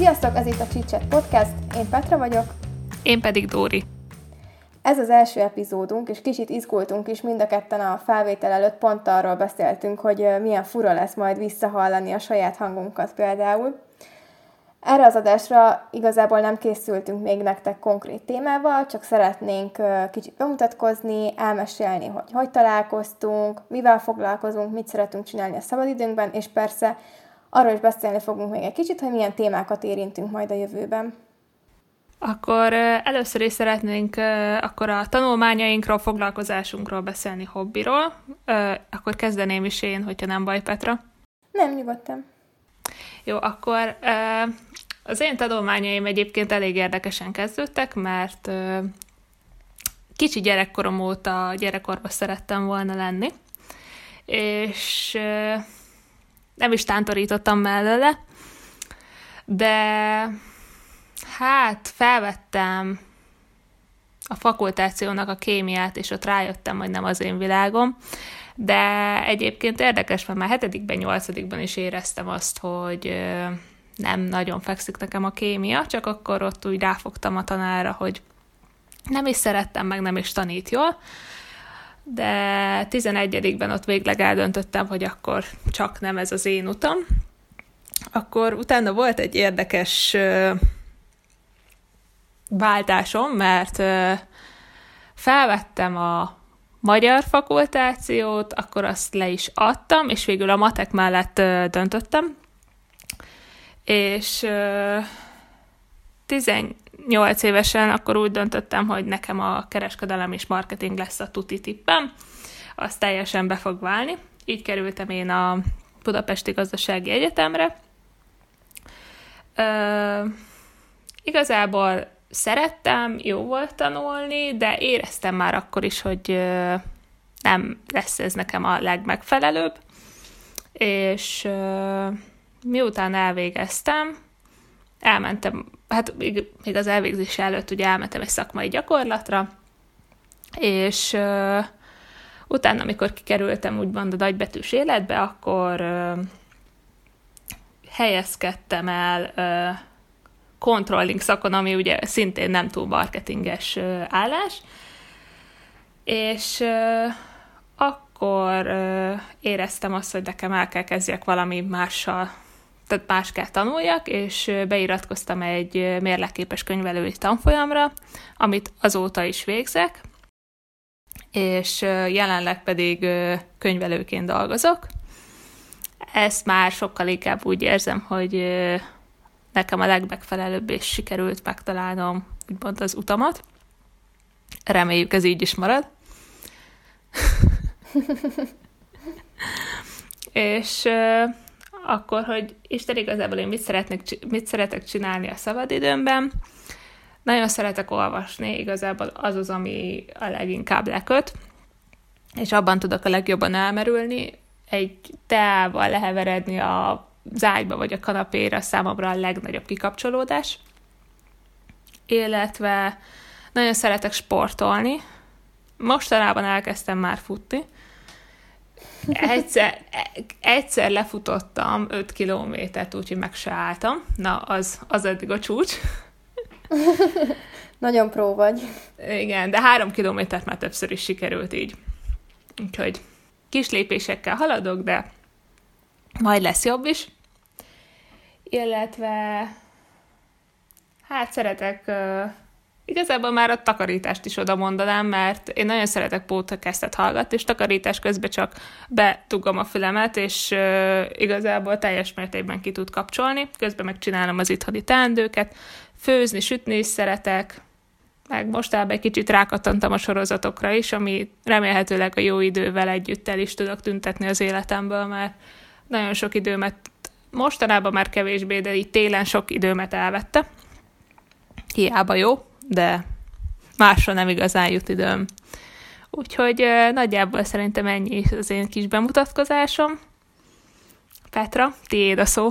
Sziasztok, ez itt a Csicset Podcast, én Petra vagyok. Én pedig Dóri. Ez az első epizódunk, és kicsit izgultunk is mind a ketten a felvétel előtt, pont arról beszéltünk, hogy milyen fura lesz majd visszahallani a saját hangunkat például. Erre az adásra igazából nem készültünk még nektek konkrét témával, csak szeretnénk kicsit bemutatkozni, elmesélni, hogy hogy találkoztunk, mivel foglalkozunk, mit szeretünk csinálni a szabadidőnkben, és persze arról is beszélni fogunk még egy kicsit, hogy milyen témákat érintünk majd a jövőben. Akkor először is szeretnénk akkor a tanulmányainkról, foglalkozásunkról beszélni hobbiról. Akkor kezdeném is én, hogyha nem baj, Petra. Nem, nyugodtan. Jó, akkor az én tanulmányaim egyébként elég érdekesen kezdődtek, mert kicsi gyerekkorom óta gyerekkorban szerettem volna lenni, és nem is tántorítottam mellőle, de hát felvettem a fakultációnak a kémiát, és ott rájöttem, hogy nem az én világom, de egyébként érdekes, mert már hetedikben, nyolcadikban is éreztem azt, hogy nem nagyon fekszik nekem a kémia, csak akkor ott úgy ráfogtam a tanára, hogy nem is szerettem, meg nem is tanít jól, de 11-ben ott végleg eldöntöttem, hogy akkor csak nem ez az én utam. Akkor utána volt egy érdekes váltásom, mert felvettem a magyar fakultációt, akkor azt le is adtam, és végül a matek mellett döntöttem. És 18 évesen akkor úgy döntöttem, hogy nekem a kereskedelem és marketing lesz a tuti tippem, az teljesen be fog válni. Így kerültem én a Budapesti Gazdasági Egyetemre. Ö, igazából szerettem, jó volt tanulni, de éreztem már akkor is, hogy nem lesz ez nekem a legmegfelelőbb. És miután elvégeztem, elmentem, hát még, az elvégzés előtt ugye elmentem egy szakmai gyakorlatra, és uh, utána, amikor kikerültem úgymond a nagybetűs életbe, akkor uh, helyezkedtem el uh, controlling szakon, ami ugye szintén nem túl marketinges uh, állás, és uh, akkor uh, éreztem azt, hogy nekem el kell kezdjek valami mással tehát más kell tanuljak, és beiratkoztam egy mérleképes könyvelői tanfolyamra, amit azóta is végzek, és jelenleg pedig könyvelőként dolgozok. Ezt már sokkal inkább úgy érzem, hogy nekem a legmegfelelőbb és sikerült megtalálnom úgymond az utamat. Reméljük ez így is marad. és akkor, hogy Isten igazából én mit, szeretnék, mit szeretek csinálni a szabadidőmben. Nagyon szeretek olvasni, igazából az az, ami a leginkább leköt, és abban tudok a legjobban elmerülni. Egy teával leheveredni a zágyba vagy a kanapéra számomra a legnagyobb kikapcsolódás. Illetve nagyon szeretek sportolni. Mostanában elkezdtem már futni, Egyszer, egyszer lefutottam 5 kilométert, úgyhogy meg se álltam. Na, az, az eddig a csúcs. Nagyon pró vagy. Igen, de három kilométert már többször is sikerült így. Úgyhogy kis lépésekkel haladok, de majd lesz jobb is. Illetve hát szeretek Igazából már a takarítást is oda mondanám, mert én nagyon szeretek podcastet hallgatni, és takarítás közben csak betugom a fülemet, és uh, igazából teljes mértékben ki tud kapcsolni. Közben megcsinálom az itthoni teendőket, főzni, sütni is szeretek, meg mostában egy kicsit rákattantam a sorozatokra is, ami remélhetőleg a jó idővel együtt el is tudok tüntetni az életemből, mert nagyon sok időmet, mostanában már kevésbé, de így télen sok időmet elvette. Hiába jó, de másra nem igazán jut időm. Úgyhogy nagyjából szerintem ennyi az én kis bemutatkozásom. Petra, tiéd a szó.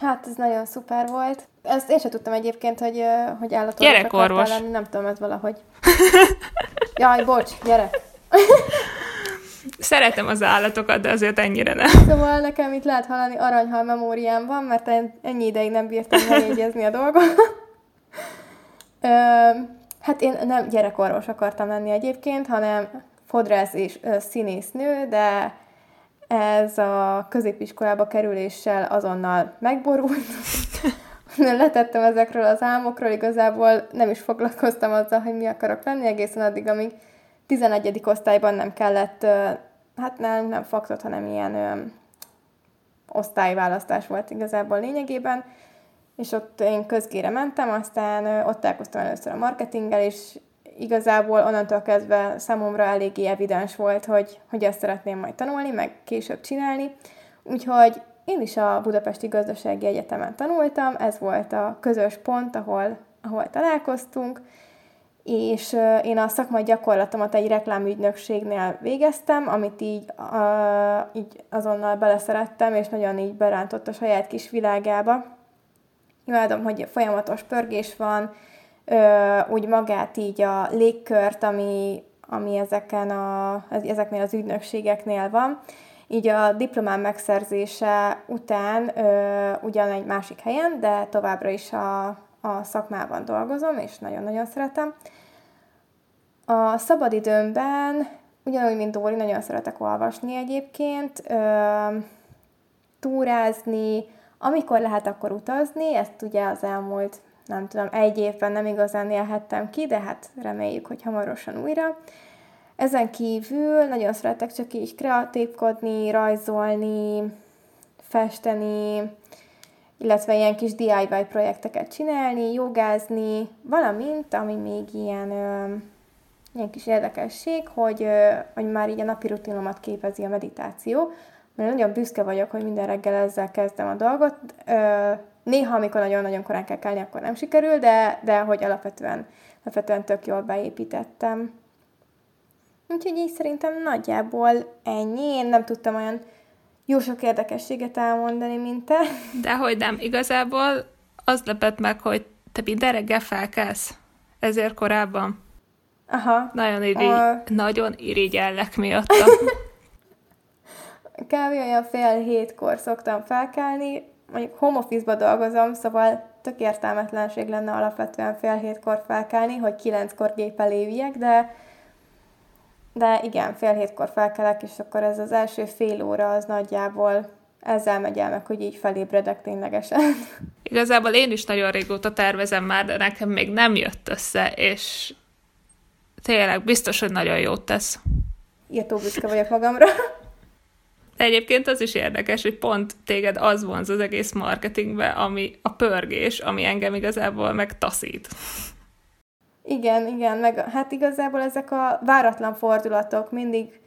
Hát ez nagyon szuper volt. Ezt én sem tudtam egyébként, hogy, hogy állatorvos Gyerekorvos. lenni, nem tudom, ez valahogy. Jaj, bocs, gyere. Szeretem az állatokat, de azért ennyire nem. Szóval nekem itt lehet hallani aranyhal memóriám van, mert ennyi ideig nem bírtam megjegyezni a dolgot. Ö, hát én nem gyerekorvos akartam lenni egyébként, hanem fodrász és színésznő, de ez a középiskolába kerüléssel azonnal megborult. Letettem ezekről az álmokról, igazából nem is foglalkoztam azzal, hogy mi akarok lenni, egészen addig, amíg 11. osztályban nem kellett, hát nem, nem faktot, hanem ilyen ö, osztályválasztás volt igazából lényegében, és ott én közgére mentem, aztán ott találkoztam először a marketinggel, és igazából onnantól kezdve számomra eléggé evidens volt, hogy, hogy ezt szeretném majd tanulni, meg később csinálni. Úgyhogy én is a Budapesti Gazdasági Egyetemen tanultam, ez volt a közös pont, ahol, ahol találkoztunk, és én a szakmai gyakorlatomat egy reklámügynökségnél végeztem, amit így, a, így azonnal beleszerettem, és nagyon így berántott a saját kis világába. Imádom, hogy folyamatos pörgés van, úgy magát így a légkört, ami, ami ezeken a, ezeknél az ügynökségeknél van. Így a diplomám megszerzése után ö, ugyan egy másik helyen, de továbbra is a, a szakmában dolgozom, és nagyon-nagyon szeretem. A szabadidőmben, ugyanúgy, mint Dóri, nagyon szeretek olvasni egyébként, ö, túrázni, amikor lehet, akkor utazni, ezt ugye az elmúlt nem tudom, egy évben nem igazán élhettem ki, de hát reméljük, hogy hamarosan újra. Ezen kívül nagyon szeretek csak így kreatívkodni, rajzolni, festeni, illetve ilyen kis DIY projekteket csinálni, jogázni, valamint, ami még ilyen, ö, ilyen kis érdekesség, hogy, ö, hogy már így a napi rutinomat képezi a meditáció, mert nagyon büszke vagyok, hogy minden reggel ezzel kezdem a dolgot. Néha, amikor nagyon-nagyon korán kell kelni, akkor nem sikerül, de, de hogy alapvetően, alapvetően tök jól beépítettem. Úgyhogy így szerintem nagyjából ennyi. Én nem tudtam olyan jó sok érdekességet elmondani, mint te. Dehogy nem. Igazából az lepett meg, hogy te minden reggel felkelsz. Ezért korábban. Aha. Nagyon, irigy, a... nagyon irigyellek miatta. Kb. olyan fél hétkor szoktam felkelni, mondjuk home office-ba dolgozom, szóval tök értelmetlenség lenne alapvetően fél hétkor felkelni, hogy kilenckor gép elé de, de igen, fél hétkor felkelek, és akkor ez az első fél óra az nagyjából ezzel megy el meg, hogy így felébredek ténylegesen. Igazából én is nagyon régóta tervezem már, de nekem még nem jött össze, és tényleg biztos, hogy nagyon jót tesz. Írtó büszke vagyok magamra. Egyébként az is érdekes, hogy pont téged az vonz az egész marketingbe, ami a pörgés, ami engem igazából meg taszít. Igen, igen, meg hát igazából ezek a váratlan fordulatok, mindig,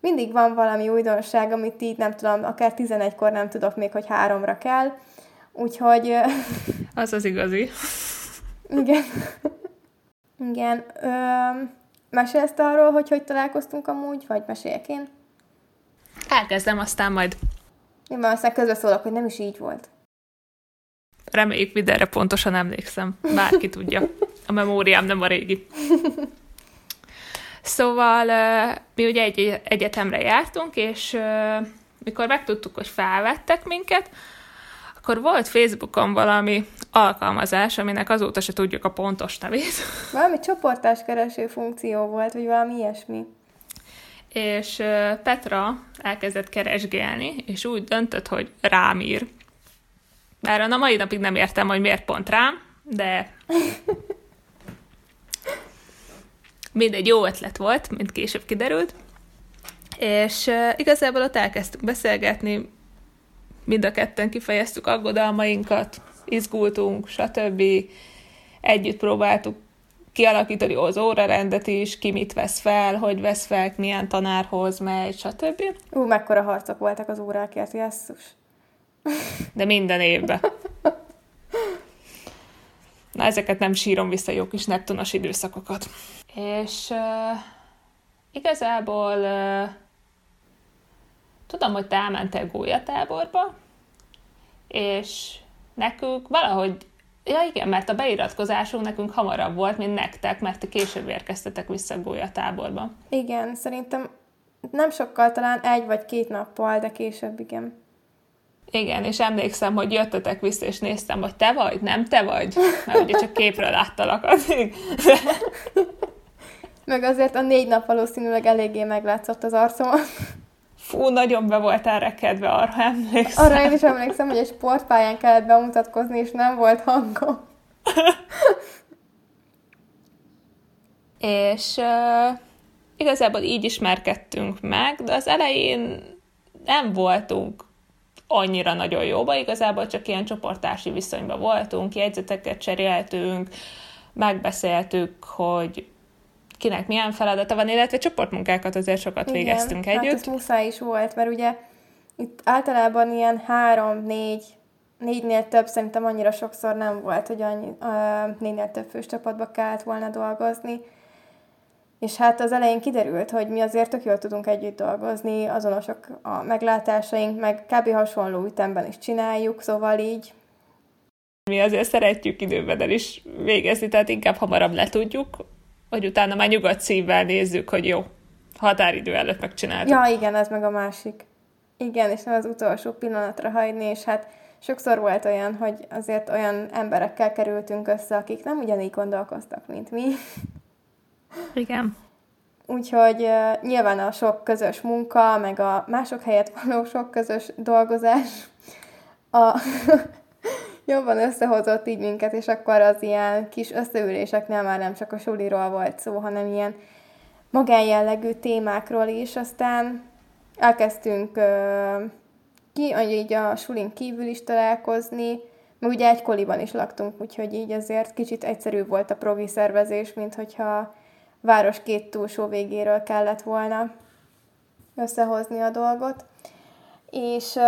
mindig van valami újdonság, amit így nem tudom, akár 11-kor nem tudok még, hogy háromra kell, úgyhogy... Az az igazi. Igen. Igen. Ö, mesélsz arról, hogy hogy találkoztunk amúgy, vagy meséljek én? Elkezdem, aztán majd... Én már aztán közben szólok, hogy nem is így volt. Reméljük mindenre pontosan emlékszem. Bárki tudja. A memóriám nem a régi. Szóval mi ugye egy egyetemre jártunk, és mikor megtudtuk, hogy felvettek minket, akkor volt Facebookon valami alkalmazás, aminek azóta se tudjuk a pontos nevét. Valami csoportás kereső funkció volt, vagy valami ilyesmi és Petra elkezdett keresgélni, és úgy döntött, hogy rám ír. Bár a mai napig nem értem, hogy miért pont rám, de mindegy jó ötlet volt, mint később kiderült. És igazából ott elkezdtünk beszélgetni, mind a ketten kifejeztük aggodalmainkat, izgultunk, stb. Együtt próbáltuk kialakítani az órarendet is, ki mit vesz fel, hogy vesz fel, milyen tanárhoz megy, stb. Ú, mekkora harcok voltak az órákért, jesszus. De minden évben. Na, ezeket nem sírom vissza, jó kis neptunos időszakokat. És uh, igazából uh, tudom, hogy te elmentél gólyatáborba, és nekünk valahogy Ja igen, mert a beiratkozásunk nekünk hamarabb volt, mint nektek, mert ti később érkeztetek vissza a gólyatáborba. Igen, szerintem nem sokkal, talán egy vagy két nappal, de később, igen. Igen, és emlékszem, hogy jöttetek vissza, és néztem, hogy te vagy, nem te vagy, mert ugye csak képről láttalak addig. Meg azért a négy nap valószínűleg eléggé meglátszott az arcomon. Fú, nagyon be voltál rekedve, arra emlékszem. Arra én is emlékszem, hogy egy sportpályán kellett bemutatkozni, és nem volt hangom. és uh, igazából így ismerkedtünk meg, de az elején nem voltunk annyira nagyon jóba, igazából csak ilyen csoportási viszonyban voltunk, jegyzeteket cseréltünk, megbeszéltük, hogy kinek milyen feladata van, illetve csoportmunkákat azért sokat Igen, végeztünk hát együtt. Hát muszáj is volt, mert ugye itt általában ilyen három, négy, négynél több szerintem annyira sokszor nem volt, hogy annyi, uh, négynél több fős csapatba kellett volna dolgozni. És hát az elején kiderült, hogy mi azért tök jól tudunk együtt dolgozni, azonosok a meglátásaink, meg kb. hasonló ütemben is csináljuk, szóval így. Mi azért szeretjük időben el is végezni, tehát inkább hamarabb le tudjuk, hogy utána már nyugodt szívvel nézzük, hogy jó, határidő előtt megcsináltuk. Ja, igen, ez meg a másik. Igen, és nem az utolsó pillanatra hagyni, és hát sokszor volt olyan, hogy azért olyan emberekkel kerültünk össze, akik nem ugyanígy gondolkoztak, mint mi. Igen. Úgyhogy uh, nyilván a sok közös munka, meg a mások helyett való sok közös dolgozás a jobban összehozott így minket, és akkor az ilyen kis összeüléseknél már nem csak a suliról volt szó, hanem ilyen magánjellegű témákról is. Aztán elkezdtünk uh, ki, így a sulin kívül is találkozni, mert ugye egy koliban is laktunk, úgyhogy így azért kicsit egyszerűbb volt a progi szervezés, mint hogyha város két túlsó végéről kellett volna összehozni a dolgot. És,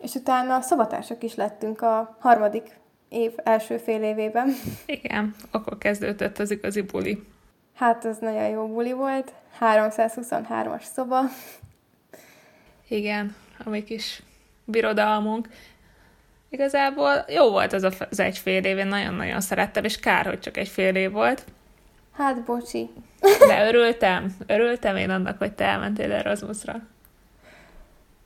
és utána szobatársak is lettünk a harmadik év első fél évében. Igen, akkor kezdődött az igazi buli. Hát az nagyon jó buli volt. 323-as szoba. Igen, a mi kis birodalmunk. Igazából jó volt az az egy fél év, én nagyon-nagyon szerettem, és kár, hogy csak egy fél év volt. Hát, bocsi. De örültem, örültem én annak, hogy te elmentél Erasmusra.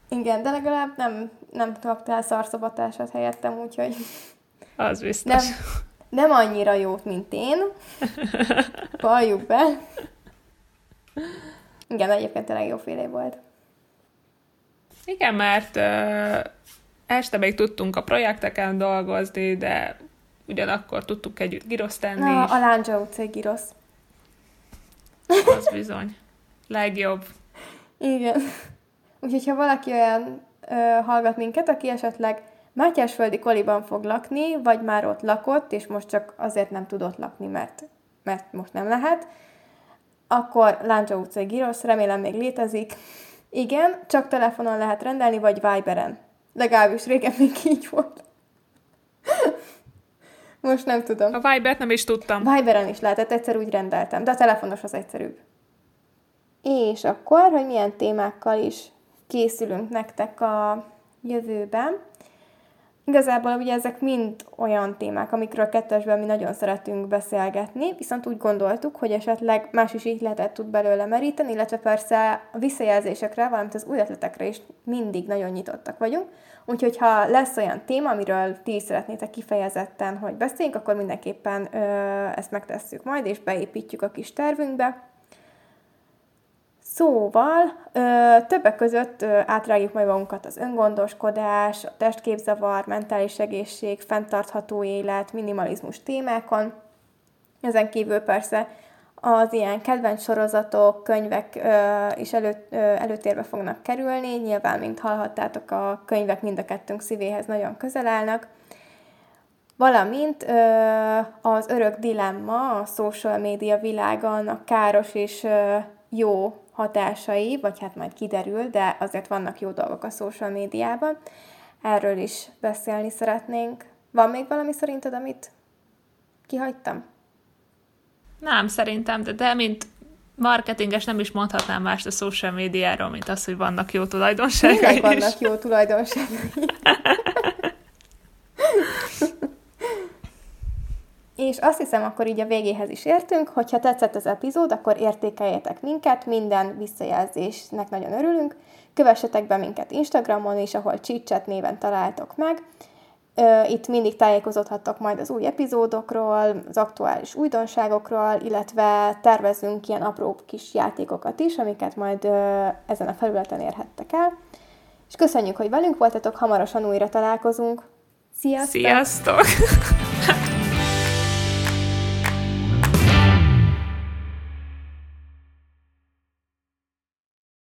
Igen, de legalább nem, nem kaptál szarszobatását helyettem, úgyhogy... Az biztos. Nem, nem annyira jót, mint én. Valljuk be. Igen, egyébként tényleg jó fél év volt. Igen, mert uh, este még tudtunk a projekteken dolgozni, de ugyanakkor tudtuk együtt giroszt tenni. Na, a Lándzsa utcai girosz. Az bizony. Legjobb. Igen. Úgyhogy, ha valaki olyan ö, hallgat minket, aki esetleg Mátyásföldi koliban fog lakni, vagy már ott lakott, és most csak azért nem tudott lakni, mert, mert most nem lehet, akkor Láncsa utcai girosz, remélem még létezik. Igen, csak telefonon lehet rendelni, vagy Viberen. Legalábbis régen még így volt. Most nem tudom. A Vibert nem is tudtam. Viberen is lehetett, egyszer úgy rendeltem, de a telefonos az egyszerűbb. És akkor, hogy milyen témákkal is készülünk nektek a jövőben. Igazából ugye ezek mind olyan témák, amikről kettesben mi nagyon szeretünk beszélgetni, viszont úgy gondoltuk, hogy esetleg más is így lehetett tud belőle meríteni, illetve persze a visszajelzésekre, valamint az új ötletekre is mindig nagyon nyitottak vagyunk. Úgyhogy ha lesz olyan téma, amiről ti is szeretnétek kifejezetten, hogy beszéljünk, akkor mindenképpen ö, ezt megtesszük majd, és beépítjük a kis tervünkbe. Szóval ö, többek között ö, átrágjuk majd magunkat az öngondoskodás, a testképzavar, mentális egészség, fenntartható élet, minimalizmus témákon. Ezen kívül persze az ilyen kedvenc sorozatok, könyvek ö, is elő, ö, előtérbe fognak kerülni. Nyilván, mint hallhattátok, a könyvek mind a kettőnk szívéhez nagyon közel állnak. Valamint ö, az örök dilemma a social média világon a káros és ö, jó hatásai, vagy hát majd kiderül, de azért vannak jó dolgok a social médiában. Erről is beszélni szeretnénk. Van még valami szerinted, amit kihagytam? Nem, szerintem, de, de mint marketinges nem is mondhatnám mást a social médiáról, mint az, hogy vannak jó tulajdonságai Minek vannak jó tulajdonságai. És azt hiszem, akkor így a végéhez is értünk, hogyha tetszett az epizód, akkor értékeljetek minket, minden visszajelzésnek nagyon örülünk. Kövessetek be minket Instagramon is, ahol Csicset néven találtok meg. Itt mindig tájékozódhattok majd az új epizódokról, az aktuális újdonságokról, illetve tervezünk ilyen apró kis játékokat is, amiket majd ezen a felületen érhettek el. És köszönjük, hogy velünk voltatok, hamarosan újra találkozunk. Sziasztok! Sziasztok!